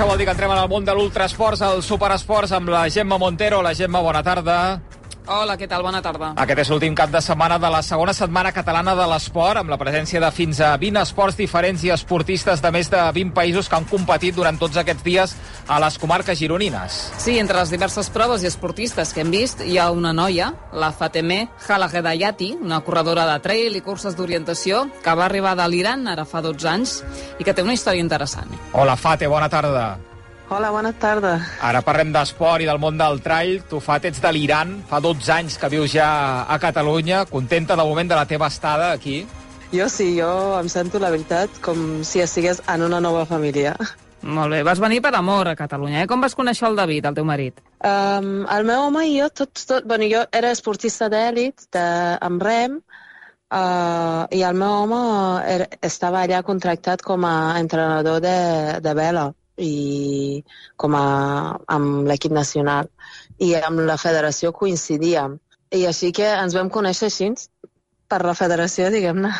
això vol dir que entrem en el món de l'ultrasports, el superesports, amb la Gemma Montero. La Gemma, bona tarda. Hola, què tal? Bona tarda. Aquest és l'últim cap de setmana de la segona setmana catalana de l'esport, amb la presència de fins a 20 esports diferents i esportistes de més de 20 països que han competit durant tots aquests dies a les comarques gironines. Sí, entre les diverses proves i esportistes que hem vist hi ha una noia, la Fateme Halagedayati, una corredora de trail i curses d'orientació que va arribar de l'Iran ara fa 12 anys i que té una història interessant. Hola, Fate, bona tarda. Hola, bona tarda. Ara parlem d'esport i del món del trail. Tu, Fat, ets de l'Iran, fa 12 anys que vius ja a Catalunya. Contenta de moment de la teva estada aquí? Jo sí, jo em sento, la veritat, com si estigués en una nova família. Molt bé, vas venir per amor a Catalunya, eh? Com vas conèixer el David, el teu marit? Um, el meu home i jo, tots, tot, bueno, jo era esportista d'èlit, de, amb rem, uh, i el meu home era, estava allà contractat com a entrenador de, de vela i com a, amb l'equip nacional i amb la federació coincidíem. I així que ens vam conèixer així per la federació, diguem-ne.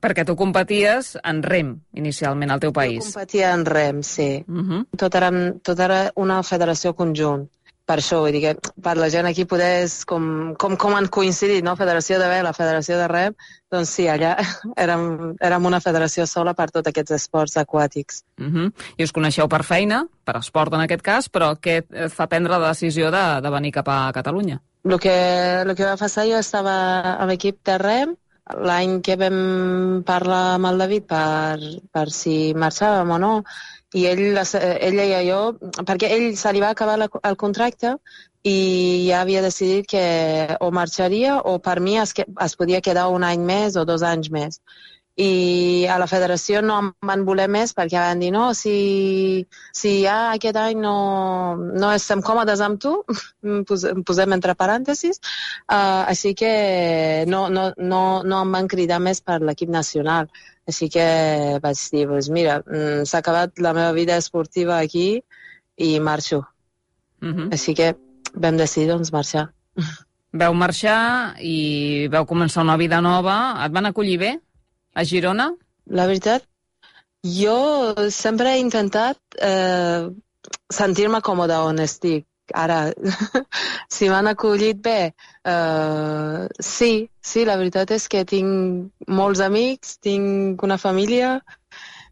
Perquè tu competies en rem, inicialment, al teu país. Jo competia en rem, sí. Uh -huh. tot, era, tot era una federació conjunt per això, vull dir que per la gent aquí poder és com, com, com han coincidit, no? Federació de Vela, Federació de Rem, doncs sí, allà érem, érem una federació sola per tots aquests esports aquàtics. Uh -huh. I us coneixeu per feina, per esport en aquest cas, però què fa prendre la decisió de, de venir cap a Catalunya? El que, el que va passar, jo estava a l'equip de Rem, l'any que vam parlar amb el David per, per si marxàvem o no, i ell, ella i jo, perquè ell se li va acabar la, el contracte i ja havia decidit que o marxaria o per mi es, es podia quedar un any més o dos anys més. I a la federació no em van voler més perquè van dir no, si, si ja aquest any no, no estem còmodes amb tu, posem entre parèntesis, uh, així que no, no, no, no em van cridar més per l'equip nacional. Així que vaig dir, pues mira, s'ha acabat la meva vida esportiva aquí i marxo. Uh -huh. Així que vam decidir doncs, marxar. Veu marxar i veu començar una vida nova. Et van acollir bé a Girona? La veritat, jo sempre he intentat eh, sentir-me còmoda on estic. Ara, si m'han acollit bé, uh, sí, sí, la veritat és que tinc molts amics, tinc una família,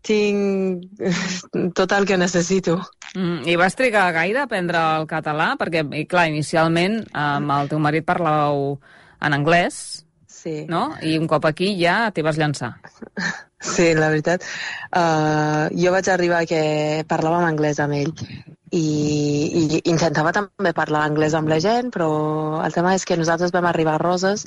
tinc tot el que necessito. Mm, I vas trigar gaire a aprendre el català? Perquè, i clar, inicialment amb el teu marit parlàveu en anglès, sí. no? I un cop aquí ja t'hi vas llançar. Sí, la veritat. Uh, jo vaig arribar que parlava en anglès amb ell i, i intentava també parlar anglès amb la gent, però el tema és que nosaltres vam arribar a Roses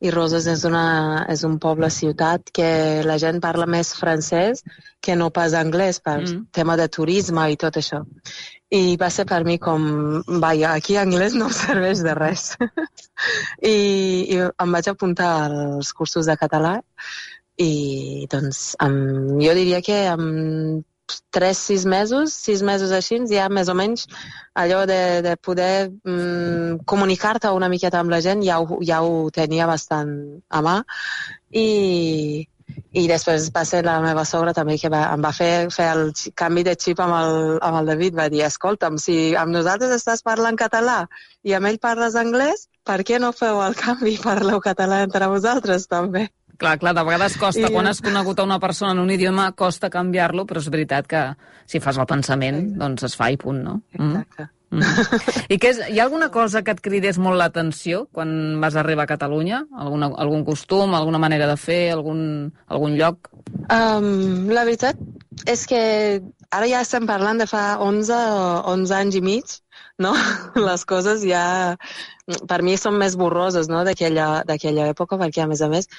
i Roses és, una, és un poble-ciutat que la gent parla més francès que no pas anglès per mm. tema de turisme i tot això. I va ser per mi com, vaja, aquí anglès no serveix de res. I, I em vaig apuntar als cursos de català i doncs amb, jo diria que amb 3-6 mesos, 6 mesos així, ja més o menys allò de, de poder mm, comunicar-te una miqueta amb la gent ja ho, ja ho tenia bastant a mà i, i després va ser la meva sogra també que va, em va fer, fer el canvi de xip amb el, amb el David, va dir, escolta'm, si amb nosaltres estàs parlant català i amb ell parles anglès, per què no feu el canvi parleu català entre vosaltres també? Clar, clar, de vegades costa, I... quan has conegut a una persona en un idioma, costa canviar-lo, però és veritat que si fas el pensament, doncs es fa i punt, no? Exacte. Mm? Mm. I que és, hi ha alguna cosa que et cridés molt l'atenció quan vas arribar a Catalunya? Alguna, algun costum, alguna manera de fer, algun, algun lloc? Um, la veritat és que ara ja estem parlant de fa 11 o 11 anys i mig, no? Les coses ja per mi són més borroses no? d'aquella època, perquè a més a més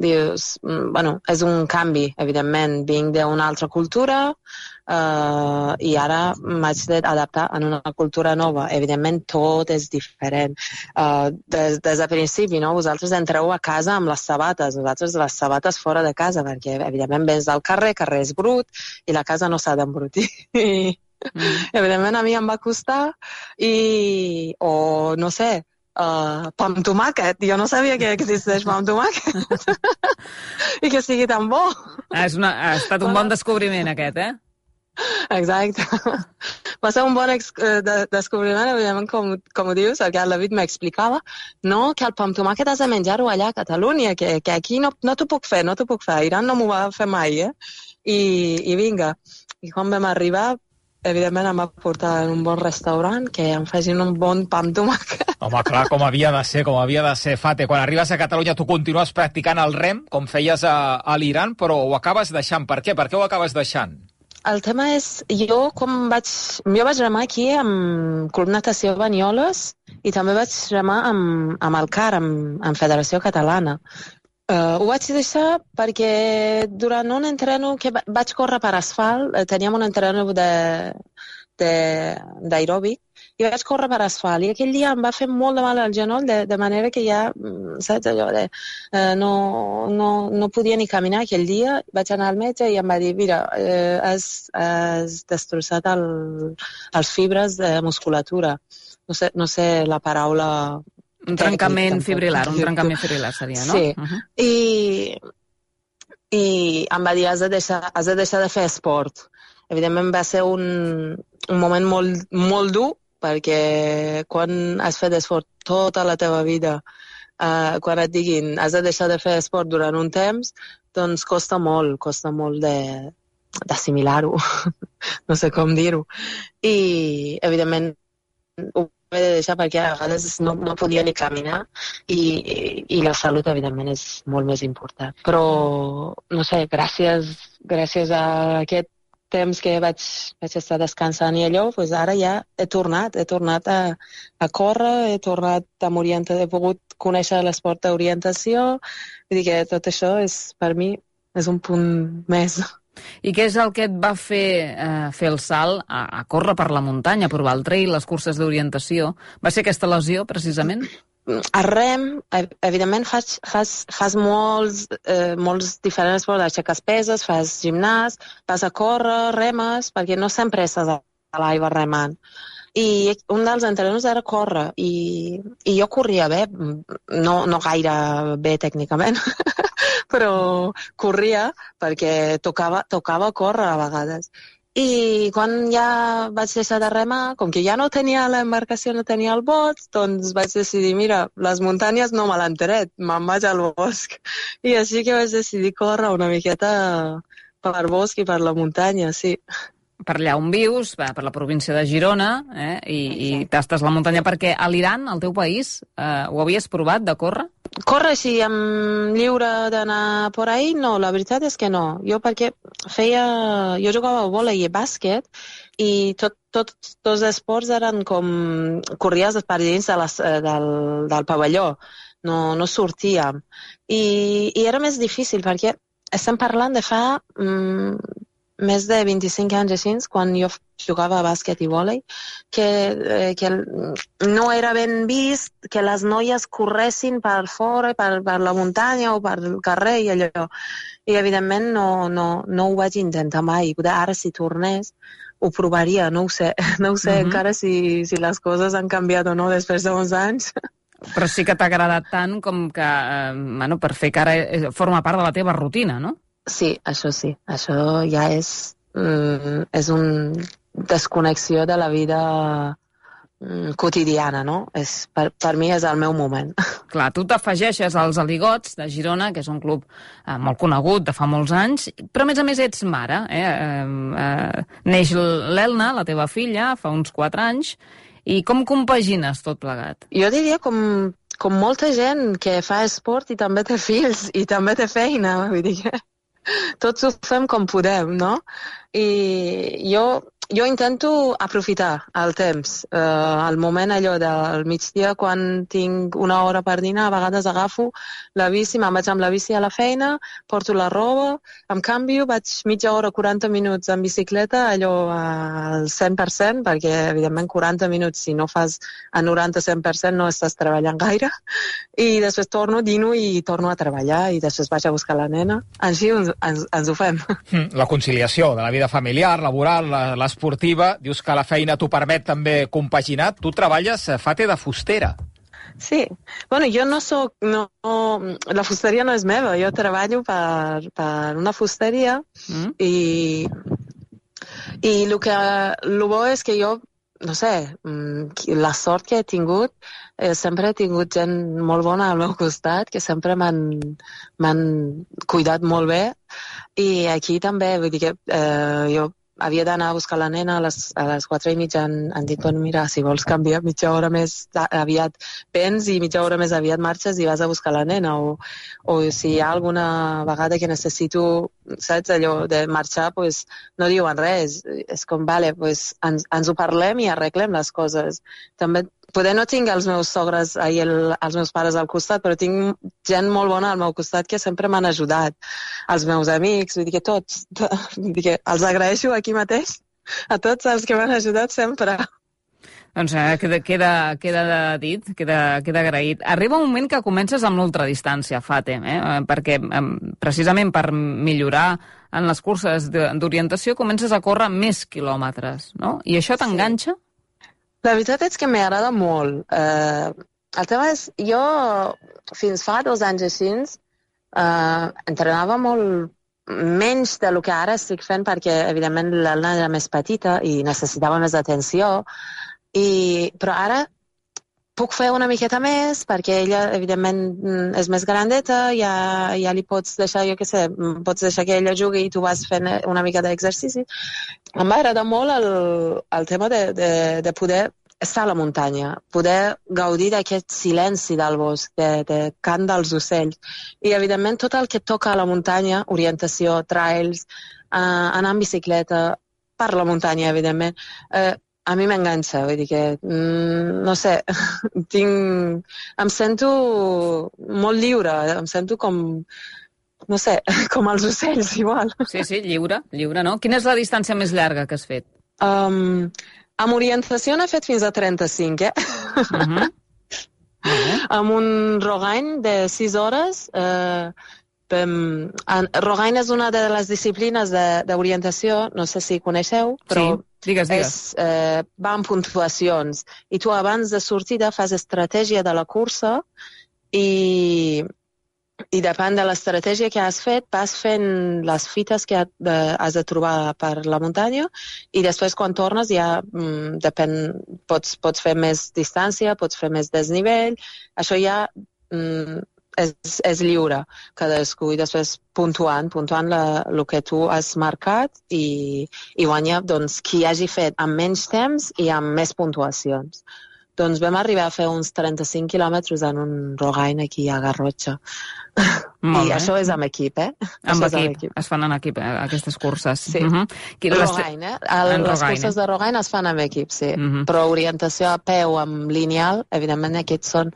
dius, mm, bueno, és un canvi, evidentment, vinc d'una altra cultura uh, i ara m'haig d'adaptar a una cultura nova. Evidentment, tot és diferent. Uh, des, des de principi, no? vosaltres entreu a casa amb les sabates, nosaltres les sabates fora de casa, perquè, evidentment, vens del carrer, carrer és brut, i la casa no s'ha d'embrutir. Mm. Evidentment, a mi em va costar i, o no sé, uh, pa amb tomàquet. Jo no sabia que existeix pa amb tomàquet. I que sigui tan bo. Ah, és una, ha estat un bon descobriment aquest, eh? Exacte. Va ser un bon eh, de descobriment, evidentment, com, com ho dius, el que el David m'explicava, no, que el pa amb tomàquet has de menjar-ho allà a Catalunya, que, que aquí no, no t'ho puc fer, no t'ho puc fer. A Iran no m'ho va fer mai, eh? I, I vinga. I quan vam arribar, evidentment em va portar en un bon restaurant que em facin un bon pa amb tomàquet. Home, clar, com havia de ser, com havia de ser, Fate. Quan arribes a Catalunya tu continues practicant el rem, com feies a, a l'Iran, però ho acabes deixant. Per què? Per què ho acabes deixant? El tema és, jo com vaig... Jo vaig remar aquí amb Club Natació Banyoles i també vaig remar amb, amb el CAR, amb, amb Federació Catalana. Uh, ho vaig deixar perquè durant un entreno que vaig córrer per asfalt, eh, teníem un entreno d'aeròbic, i vaig córrer per asfalt. I aquell dia em va fer molt de mal al genoll, de, de manera que ja, mm, saps allò, de, uh, no, no, no podia ni caminar aquell dia. Vaig anar al metge i em va dir, mira, uh, has, has destrossat el, els fibres de musculatura. No sé, no sé la paraula un trencament fibrilar, un trencament fibrilar seria, no? Sí, uh -huh. I, i em va dir, has de, deixar, has de deixar de fer esport. Evidentment va ser un, un moment molt, molt dur, perquè quan has fet esport tota la teva vida, uh, quan et diguin has de deixar de fer esport durant un temps, doncs costa molt, costa molt de d'assimilar-ho, no sé com dir-ho. I, evidentment, ho haver de deixar perquè a vegades no, no podia ni caminar i, i, i la salut, evidentment, és molt més important. Però, no sé, gràcies, gràcies a aquest temps que vaig, vaig estar descansant i allò, doncs ara ja he tornat, he tornat a, a córrer, he tornat a m'orientar, he pogut conèixer l'esport d'orientació, vull dir que tot això és, per mi, és un punt més. I què és el que et va fer eh, fer el salt a, a córrer per la muntanya, a provar el trail, les curses d'orientació? Va ser aquesta lesió, precisament? A rem, evidentment, fas, fas, fas molts, eh, molts diferents esports, aixeques peses, fas gimnàs, vas a córrer, remes, perquè no sempre estàs a l'aigua remant. I un dels entrenos era córrer, i, i jo corria bé, no, no gaire bé tècnicament, però corria perquè tocava, tocava córrer a vegades. I quan ja vaig deixar de remar, com que ja no tenia l'embarcació, no tenia el bot, doncs vaig decidir, mira, les muntanyes no me l'han tret, me'n vaig al bosc. I així que vaig decidir córrer una miqueta per bosc i per la muntanya, sí per allà on vius, per la província de Girona, eh, i, i tastes la muntanya, perquè a l'Iran, al teu país, eh, ho havies provat de córrer? Córrer, sí, amb lliure d'anar per ahí, no, la veritat és que no. Jo perquè feia... Jo jugava a vòlei i bàsquet i tot, tot, tots els esports eren com... Corries per dins de les, eh, del, del pavelló, no, no sortíem. I, I era més difícil perquè estem parlant de fa mm, més de 25 anys així, quan jo jugava a bàsquet i vòlei, que, eh, que no era ben vist que les noies corressin per fora, per, per la muntanya o per el carrer i allò. I evidentment no, no, no ho vaig intentar mai. Ara si tornés ho provaria, no ho sé. No ho sé uh mhm. -huh. encara si, si les coses han canviat o no després d'uns anys. Però sí que t'ha agradat tant com que, eh, bueno, per fer que ara eh, forma part de la teva rutina, no? Sí, això sí. Això ja és, mm, és un desconnexió de la vida mm, quotidiana, no? És, per, per mi és el meu moment. Clar, tu t'afegeixes als Aligots de Girona, que és un club eh, molt conegut de fa molts anys, però a més a més ets mare. Eh? Eh, eh, neix l'Elna, la teva filla, fa uns 4 anys, i com compagines tot plegat? Jo diria com, com molta gent que fa esport i també té fills i també té feina, vull dir que tots ho fem com podem, no? I jo jo intento aprofitar el temps, eh, el moment allò del migdia quan tinc una hora per dinar, a vegades agafo la bici, me'n vaig amb la bici a la feina, porto la roba, em canvio, vaig mitja hora, 40 minuts en bicicleta, allò al 100%, perquè evidentment 40 minuts, si no fas a 90-100% no estàs treballant gaire, i després torno, dino i torno a treballar, i després vaig a buscar la nena. Així ens, ens, ens ho fem. Hm, la conciliació de la vida familiar, laboral, les esportiva, dius que la feina t'ho permet també compaginar. Tu treballes, eh, Fate, de fustera. Sí. Bueno, jo no sóc... No, la fusteria no és meva. Jo treballo per, per una fusteria mm. i I el que el bo és que jo, no sé, mm, la sort que he tingut, eh, sempre he tingut gent molt bona al meu costat, que sempre m'han cuidat molt bé, i aquí també, vull dir que eh, jo havia d'anar a buscar la nena a les, a les 4 i mitja han, han dit, bueno, mira, si vols canviar mitja hora més aviat vens i mitja hora més aviat marxes i vas a buscar la nena o, o si hi ha alguna vegada que necessito, saps, allò de marxar, pues, no diuen res. És com, vale, pues, ens, ens ho parlem i arreglem les coses. També poder no tinc els meus sogres i el, els meus pares al costat, però tinc gent molt bona al meu costat que sempre m'han ajudat. Els meus amics, vull dir que tots, vull dir que els agraeixo aquí mateix a tots els que m'han ajudat sempre. Doncs eh, queda, queda, queda dit, queda, queda agraït. Arriba un moment que comences amb l'ultradistància, Fate, eh? perquè eh, precisament per millorar en les curses d'orientació comences a córrer més quilòmetres, no? I això t'enganxa? Sí. La veritat és que m'agrada molt. Eh, el tema és, jo fins fa dos anys així eh, entrenava molt menys del que ara estic fent perquè, evidentment, l'Alna era més petita i necessitava més atenció, i, però ara puc fer una miqueta més perquè ella, evidentment, és més grandeta, ja, ja li pots deixar, jo què sé, pots deixar que ella jugui i tu vas fent una mica d'exercici. Em va agradar molt el, el tema de, de, de poder estar a la muntanya, poder gaudir d'aquest silenci del bosc, de, de cant dels ocells. I, evidentment, tot el que toca a la muntanya, orientació, trails, eh, anar en bicicleta, per la muntanya, evidentment, eh, a mi m'enganxa, vull dir que, mm, no sé, tinc, em sento molt lliure, em sento com, no sé, com els ocells, igual. Sí, sí, lliure, lliure, no? Quina és la distància més llarga que has fet? Um, amb orientació n'he fet fins a 35, eh? Uh -huh. Uh -huh. amb un Rogain de 6 hores. Eh, um, Rogain és una de les disciplines d'orientació, no sé si coneixeu, però sí. Digues, digues. És, eh, va en puntuacions. I tu abans de sortida fas estratègia de la cursa i i depèn de l'estratègia que has fet, vas fent les fites que has de trobar per la muntanya i després quan tornes ja mm, depèn, pots, pots fer més distància, pots fer més desnivell, això ja mm, és, és lliure cadascú i després puntuant, puntuant la, el que tu has marcat i, i guanya doncs, qui hagi fet amb menys temps i amb més puntuacions. Doncs vam arribar a fer uns 35 quilòmetres en un Rogain aquí a Garrotxa. Molt I bé. això és amb equip, eh? Amb equip. amb equip. Es fan en equip, eh, aquestes curses. Sí. Uh. -huh. Rogain, eh? El, les Rogain, curses eh? de Rogain es fan amb equip, sí. Uh mhm. -huh. Però orientació a peu amb lineal, evidentment aquests són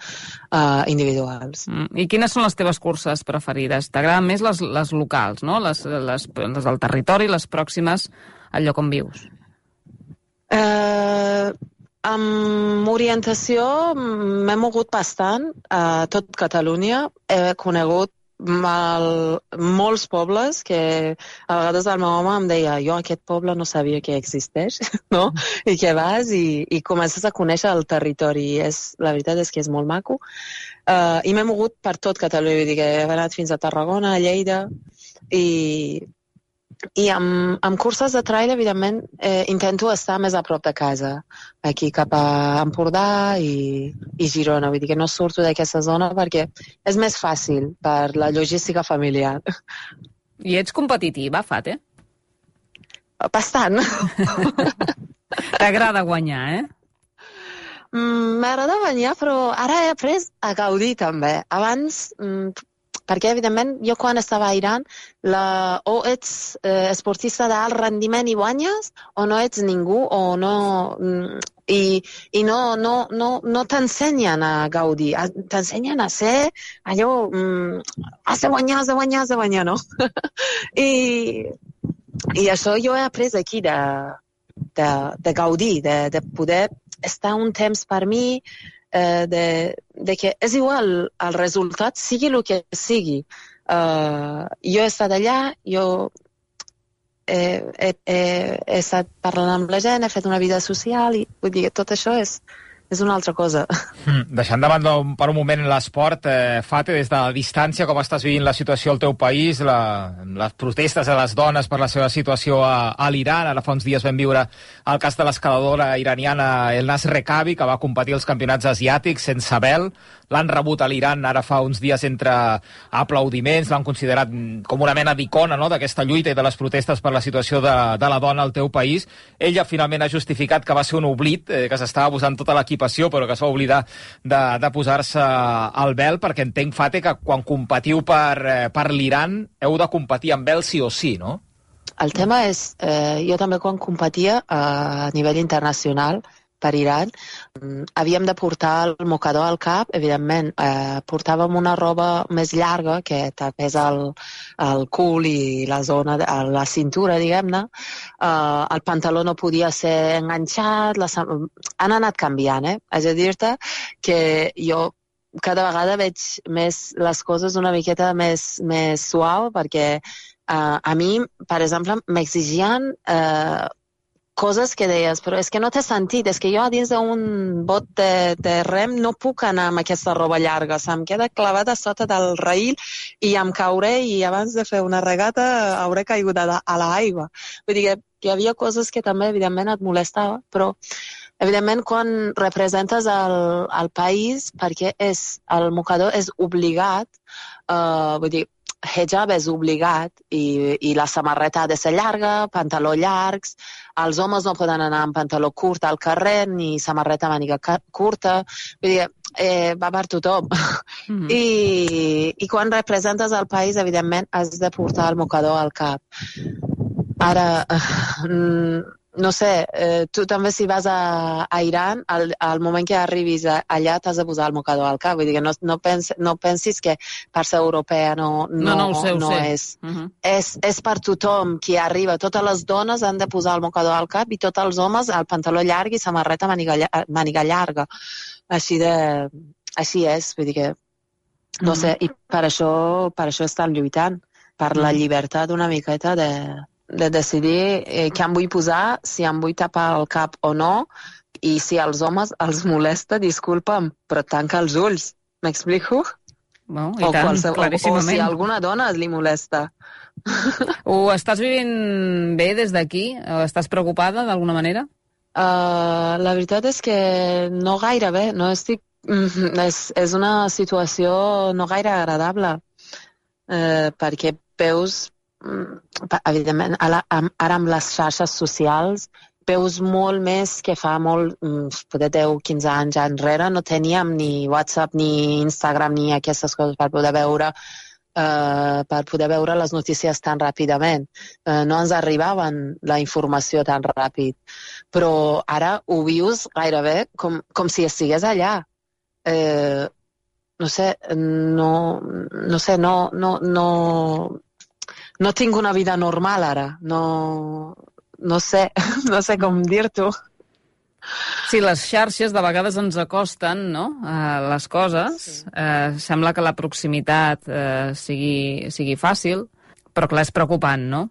uh, individuals. Uh mm. -huh. I quines són les teves curses preferides? T'agraden més les, les locals, no? Les, les, les del territori, les pròximes al lloc on vius? Uh, amb orientació m'he mogut bastant a tot Catalunya. He conegut mal, molts pobles que a vegades el meu home em deia jo aquest poble no sabia que existeix, no? I que vas i, i comences a conèixer el territori. És, la veritat és que és molt maco. Uh, I m'he mogut per tot Catalunya, vull dir que he anat fins a Tarragona, a Lleida, i i amb, amb curses de trail, evidentment, eh, intento estar més a prop de casa, aquí cap a Empordà i, i Girona. Vull dir que no surto d'aquesta zona perquè és més fàcil per la logística familiar. I ets competitiva, Fate? Bastant. T'agrada guanyar, eh? Mm, m'agrada guanyar, però ara he après a gaudir també. Abans mm, perquè, evidentment, jo quan estava a Iran, la, o ets eh, esportista d'alt rendiment i guanyes, o no ets ningú, o no... Mm, I, i no, no, no, no t'ensenyen a gaudir, t'ensenyen a ser allò... Mm, has de guanyar, has de guanyar, has de guanyar, no? I, I això jo he après aquí, de, de, de gaudir, de, de poder estar un temps per mi, eh, de, de que és igual el resultat, sigui el que sigui. Uh, jo he estat allà, jo he, he, he, he estat parlant amb la gent, he fet una vida social i vull dir tot això és, és una altra cosa. Mm, deixant de banda un, per un moment l'esport, eh, Fate, des de la distància, com estàs vivint la situació al teu país, la, les protestes de les dones per la seva situació a, a l'Iran, ara fa uns dies vam viure el cas de l'escaladora iraniana Elnas Rekabi, que va competir als campionats asiàtics sense vel, l'han rebut a l'Iran ara fa uns dies entre aplaudiments, l'han considerat com una mena d'icona no?, d'aquesta lluita i de les protestes per la situació de, de la dona al teu país. Ella finalment ha justificat que va ser un oblit, eh, que s'estava posant tota l'equipació, però que es va oblidar de, de posar-se al vel, perquè entenc, Fate, que quan competiu per, eh, per l'Iran heu de competir amb vel sí o sí, no? El tema és, eh, jo també quan competia eh, a nivell internacional, per Iran, mm, havíem de portar el mocador al cap, evidentment. Eh, portàvem una roba més llarga que tapés el, el cul i la zona, de, la cintura, diguem-ne. Eh, el pantaló no podia ser enganxat, les, han anat canviant, eh? És a dir-te que jo cada vegada veig més les coses una miqueta més, més suau perquè uh, a mi, per exemple, m'exigien uh, coses que deies, però és que no té sentit, és que jo a dins d'un bot de, de rem no puc anar amb aquesta roba llarga, se'm queda clavada sota del raïl i em cauré i abans de fer una regata hauré caigut a, a l'aigua. Vull dir que hi havia coses que també evidentment et molestava, però evidentment quan representes el, el país, perquè és, el mocador és obligat, uh, vull dir, hijab és obligat i, i la samarreta ha de ser llarga, pantaló llargs, els homes no poden anar amb pantaló curt al carrer ni samarreta màniga curta, vull dir, eh, va per tothom. Mm -hmm. I, I quan representes el país, evidentment, has de portar el mocador al cap. Ara, eh, no sé, eh, tu també si vas a, a Iran, al, al moment que arribis a, allà t'has de posar el mocador al cap. Vull dir que no, no, pens, no pensis que per ser europea no, no, no, no, ho sé, ho no sé. és. Uh -huh. és. És per tothom qui arriba. Totes les dones han de posar el mocador al cap i tots els homes el pantaló llarg i samarreta màniga, màniga llarga. Així de... Així és, vull dir que... No uh -huh. sé, i per això, per això estan lluitant, per la llibertat una miqueta de, de decidir eh, què em vull posar, si em vull tapar el cap o no, i si als homes els molesta, disculpa'm, però tanca els ulls. M'explico? No, i o, tant, qualsevol, o, o si alguna dona li molesta. Ho estàs vivint bé des d'aquí? Estàs preocupada d'alguna manera? Uh, la veritat és que no gaire bé. No estic... És, és una situació no gaire agradable uh, perquè veus Mm, evidentment, ara, ara amb les xarxes socials veus molt més que fa molt, mm, poder 10, 15 anys enrere, no teníem ni WhatsApp, ni Instagram, ni aquestes coses per poder veure Uh, per poder veure les notícies tan ràpidament. Uh, no ens arribaven la informació tan ràpid. Però ara ho vius gairebé com, com si estigués allà. Uh, no sé, no, no sé, no, no, no, no tinc una vida normal ara. No, no sé, no sé com dir-t'ho. Sí, les xarxes de vegades ens acosten no? a les coses. Sí. Eh, sembla que la proximitat eh, sigui, sigui fàcil, però clar, és preocupant, no?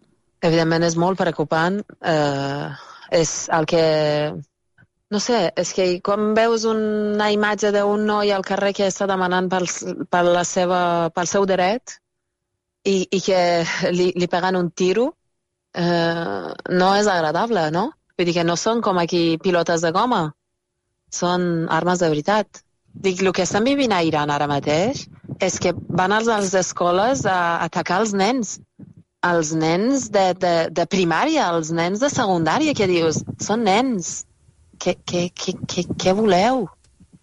Evidentment és molt preocupant. Eh, és el que... No sé, és que quan veus una imatge d'un noi al carrer que està demanant pel, per la seva, pel seu dret, i, i que li, li peguen un tiro, eh, no és agradable, no? Vull dir que no són com aquí pilotes de goma, són armes de veritat. Dic, el que estan vivint a Iran ara mateix és que van a les escoles a atacar els nens, els nens de, de, de primària, els nens de secundària, que dius, són nens, què voleu?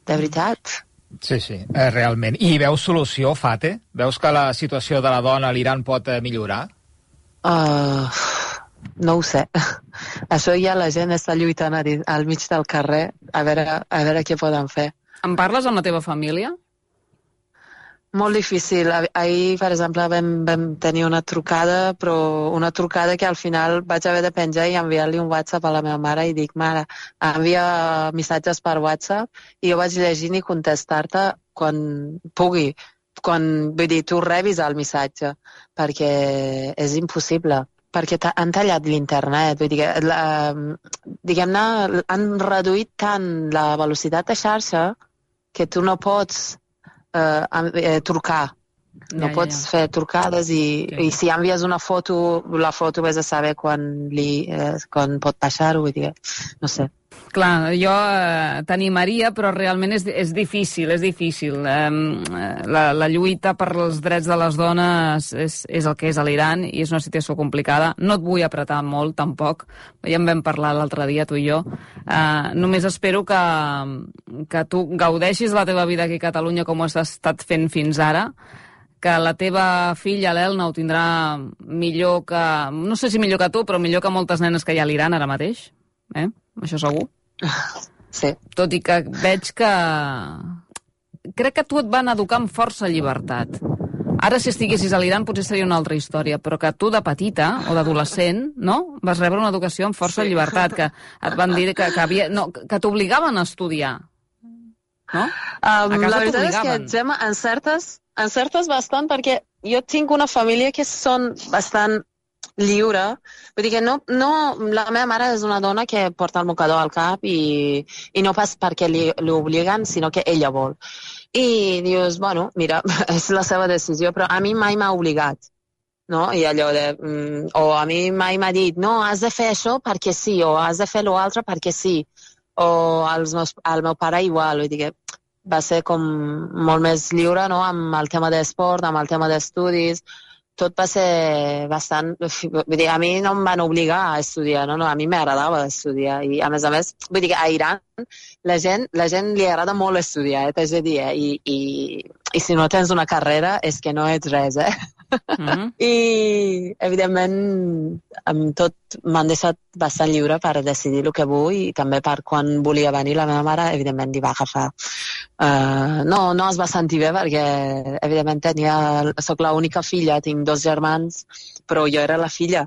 De veritat. Sí, sí, eh, realment. I veus solució, Fate? Veus que la situació de la dona a l'Iran pot eh, millorar? Uh, no ho sé. Això ja la gent està lluitant al mig del carrer a veure, a veure què poden fer. En parles amb la teva família? Molt difícil. Ahir, per exemple, vam, vam tenir una trucada, però una trucada que al final vaig haver de penjar i enviar-li un WhatsApp a la meva mare i dic, mare, envia missatges per WhatsApp i jo vaig llegint i contestar-te quan pugui, quan, vull dir, tu rebis el missatge, perquè és impossible. perquè han tallat l'internet, vull dir que, diguem-ne, han reduït tant la velocitat de xarxa que tu no pots eh, eh, trucar. No Ja, ja, pots ja. fer trucades i, Ja. i si envies una foto, la foto vés a saber quan, li, eh, quan pot baixar-ho, vull dir, no sé. Clar, jo eh, t'animaria, però realment és, és difícil, és difícil. Eh, la, la lluita per els drets de les dones és, és el que és a l'Iran i és una situació complicada. No et vull apretar molt, tampoc. Ja en vam parlar l'altre dia, tu i jo. Eh, només espero que, que tu gaudeixis la teva vida aquí a Catalunya com ho has estat fent fins ara, que la teva filla, l'Elna, ho tindrà millor que... No sé si millor que tu, però millor que moltes nenes que hi ha a l'Iran ara mateix. Eh? Això segur. Sí. Tot i que veig que... Crec que tu et van educar amb força llibertat. Ara, si estiguessis a l'Iran, potser seria una altra història, però que tu de petita o d'adolescent, no?, vas rebre una educació amb força Sí. llibertat, que et van dir que, que, havia, no, que t'obligaven a estudiar, no? A Um, casa la veritat és que. Gemma, en certes, en certes bastant, perquè jo tinc una família que són bastant lliure. Vull dir que no, no, la meva mare és una dona que porta el mocador al cap i, i no pas perquè li, li obliguen, sinó que ella vol. I dius, bueno, mira, és la seva decisió, però a mi mai m'ha obligat. No? I allò de... Mm, o a mi mai m'ha dit, no, has de fer això perquè sí, o has de fer l'altre perquè sí. O als meus, al meu pare igual, vull dir que va ser com molt més lliure no? amb el tema d'esport, amb el tema d'estudis, tot va ser bastant... Vull dir, a mi no em van obligar a estudiar, no? no a mi m'agradava estudiar i a més a més, vull dir a Iran la gent, la gent li agrada molt estudiar, eh? t'haig de dir, eh? I, i, i si no tens una carrera és que no ets res, eh? Mm -hmm. I, evidentment, amb tot m'han deixat bastant lliure per decidir el que vull i també per quan volia venir la meva mare, evidentment, li va agafar. Uh, no, no es va sentir bé perquè, evidentment, tenia, soc l'única filla, tinc dos germans, però jo era la filla.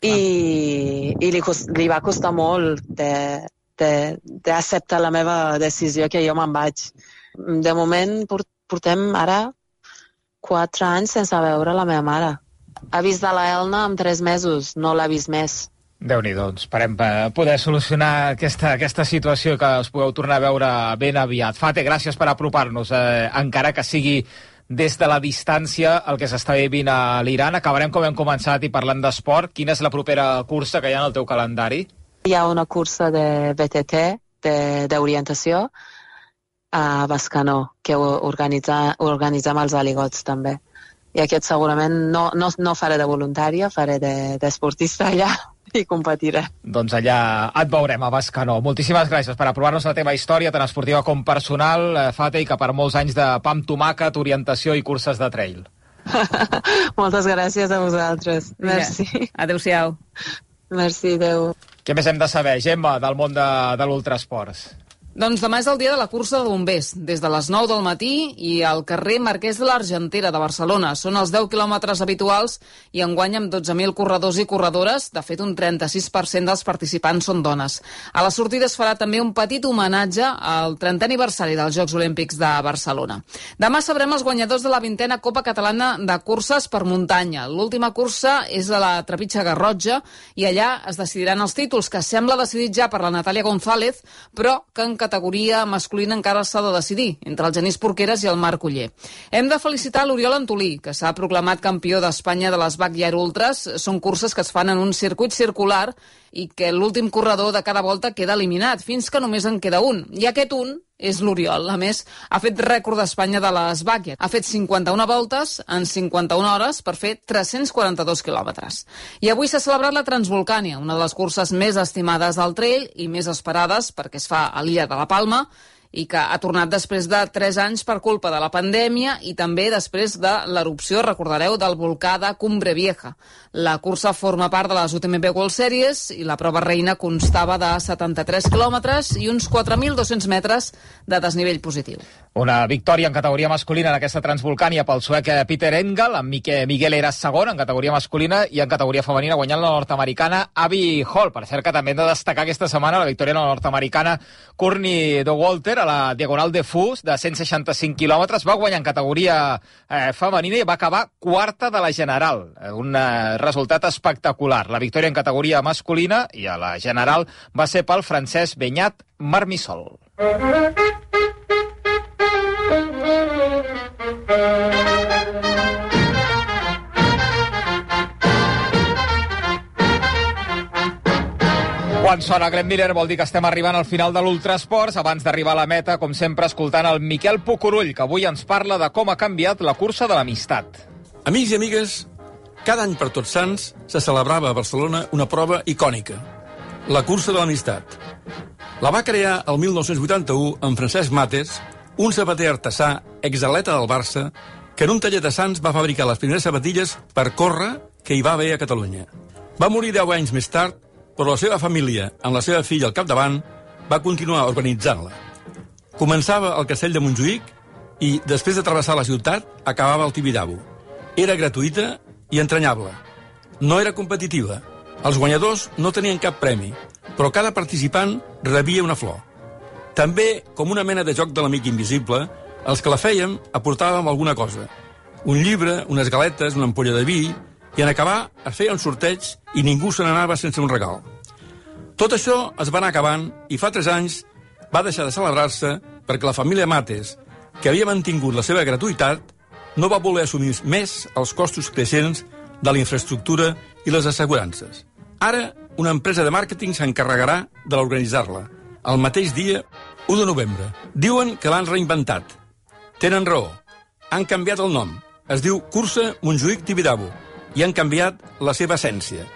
I, i li, cost, li va costar molt d'acceptar la meva decisió que jo me'n vaig. De moment port- portem ara quatre anys sense veure la meva mare. Ha vist de la Elna en tres mesos, no l'ha vist més. Déu nhi doncs, esperem eh, poder solucionar aquesta, aquesta situació que us pugueu tornar a veure ben aviat. Fate, gràcies per apropar-nos, eh, encara que sigui des de la distància el que s'està vivint a l'Iran. Acabarem com hem començat i parlant d'esport. Quina és la propera cursa que hi ha en el teu calendari? Hi ha una cursa de BTT, d'orientació, a Bascanó, que organitza, organitzem els aligots també. I aquest segurament no, no, no faré de voluntària, faré de- d'esportista de, allà i competiré. Doncs allà et veurem a Bascanó. Moltíssimes gràcies per aprovar-nos la teva història, tant esportiva com personal, eh, Fate, i que per molts anys de pa amb tomàquet, orientació i curses de trail. Moltes gràcies a vosaltres. Merci. Adéu-siau. Merci, adeu. Què més hem de saber, Gemma, del món de, de l'ultrasports? Doncs demà és el dia de la cursa de bombers, des de les 9 del matí i al carrer Marquès de l'Argentera de Barcelona. Són els 10 quilòmetres habituals i enguany amb 12.000 corredors i corredores. De fet, un 36% dels participants són dones. A la sortida es farà també un petit homenatge al 30è aniversari dels Jocs Olímpics de Barcelona. Demà sabrem els guanyadors de la vintena Copa Catalana de curses per muntanya. L'última cursa és a la Trepitja Garrotja i allà es decidiran els títols, que sembla decidit ja per la Natàlia González, però que en categoria masculina encara s'ha de decidir, entre el Genís Porqueres i el Marc Uller. Hem de felicitar l'Oriol Antolí, que s'ha proclamat campió d'Espanya de les Backyard Ultras. Són curses que es fan en un circuit circular i que l'últim corredor de cada volta queda eliminat, fins que només en queda un. I aquest un és l'Oriol. A més, ha fet rècord d'Espanya de les Bàquia. Ha fet 51 voltes en 51 hores per fer 342 quilòmetres. I avui s'ha celebrat la Transvolcània, una de les curses més estimades del trail i més esperades perquè es fa a l'illa de la Palma i que ha tornat després de 3 anys per culpa de la pandèmia i també després de l'erupció, recordareu, del volcà de Cumbre Vieja. La cursa forma part de les UTMB World Series i la prova reina constava de 73 quilòmetres i uns 4.200 metres de desnivell positiu. Una victòria en categoria masculina en aquesta Transvolcània pel suec eh, Peter Engel, amb Miguel era segon en categoria masculina i en categoria femenina guanyant la nord-americana Abby Hall. Per cert que també hem de destacar aquesta setmana la victòria la nord-americana Courtney de Walter a la Diagonal de Fus de 165 quilòmetres. Va guanyar en categoria eh, femenina i va acabar quarta de la general. Eh, un eh, resultat espectacular. La victòria en categoria masculina i a la general va ser pel francès Benyat Marmissol. Quan sona Glenn Miller vol dir que estem arribant al final de l'Ultrasports. Abans d'arribar a la meta, com sempre, escoltant el Miquel Pucurull, que avui ens parla de com ha canviat la cursa de l'amistat. Amics i amigues, cada any per Tots Sants se celebrava a Barcelona una prova icònica, la cursa de l'amistat. La va crear el 1981 en Francesc Mates, un sabater artesà, exaleta del Barça, que en un taller de Sants va fabricar les primeres sabatilles per córrer que hi va haver a Catalunya. Va morir 10 anys més tard però la seva família, amb la seva filla al capdavant, va continuar organitzant-la. Començava al castell de Montjuïc i, després de travessar la ciutat, acabava al Tibidabo. Era gratuïta i entranyable. No era competitiva. Els guanyadors no tenien cap premi, però cada participant rebia una flor. També, com una mena de joc de l'amic invisible, els que la fèiem aportàvem alguna cosa. Un llibre, unes galetes, una ampolla de vi, i en acabar es feia un sorteig i ningú se n'anava sense un regal. Tot això es va anar acabant i fa tres anys va deixar de celebrar-se perquè la família Mates, que havia mantingut la seva gratuïtat, no va voler assumir més els costos creixents de la infraestructura i les assegurances. Ara, una empresa de màrqueting s'encarregarà de l'organitzar-la, el mateix dia 1 de novembre. Diuen que l'han reinventat. Tenen raó. Han canviat el nom. Es diu Cursa Montjuïc Tibidabo i han canviat la seva essència.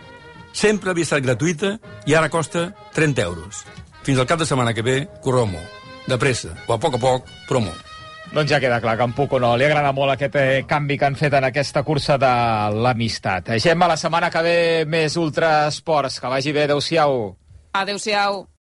Sempre havia estat gratuïta i ara costa 30 euros. Fins al cap de setmana que ve, correu molt. De pressa, o a poc a poc, però molt. Doncs ja queda clar que en Puco no. Li agrada molt aquest eh, canvi que han fet en aquesta cursa de l'amistat. Gemma, la setmana que ve més ultrasports. Que vagi bé. Adéu-siau. Adéu-siau.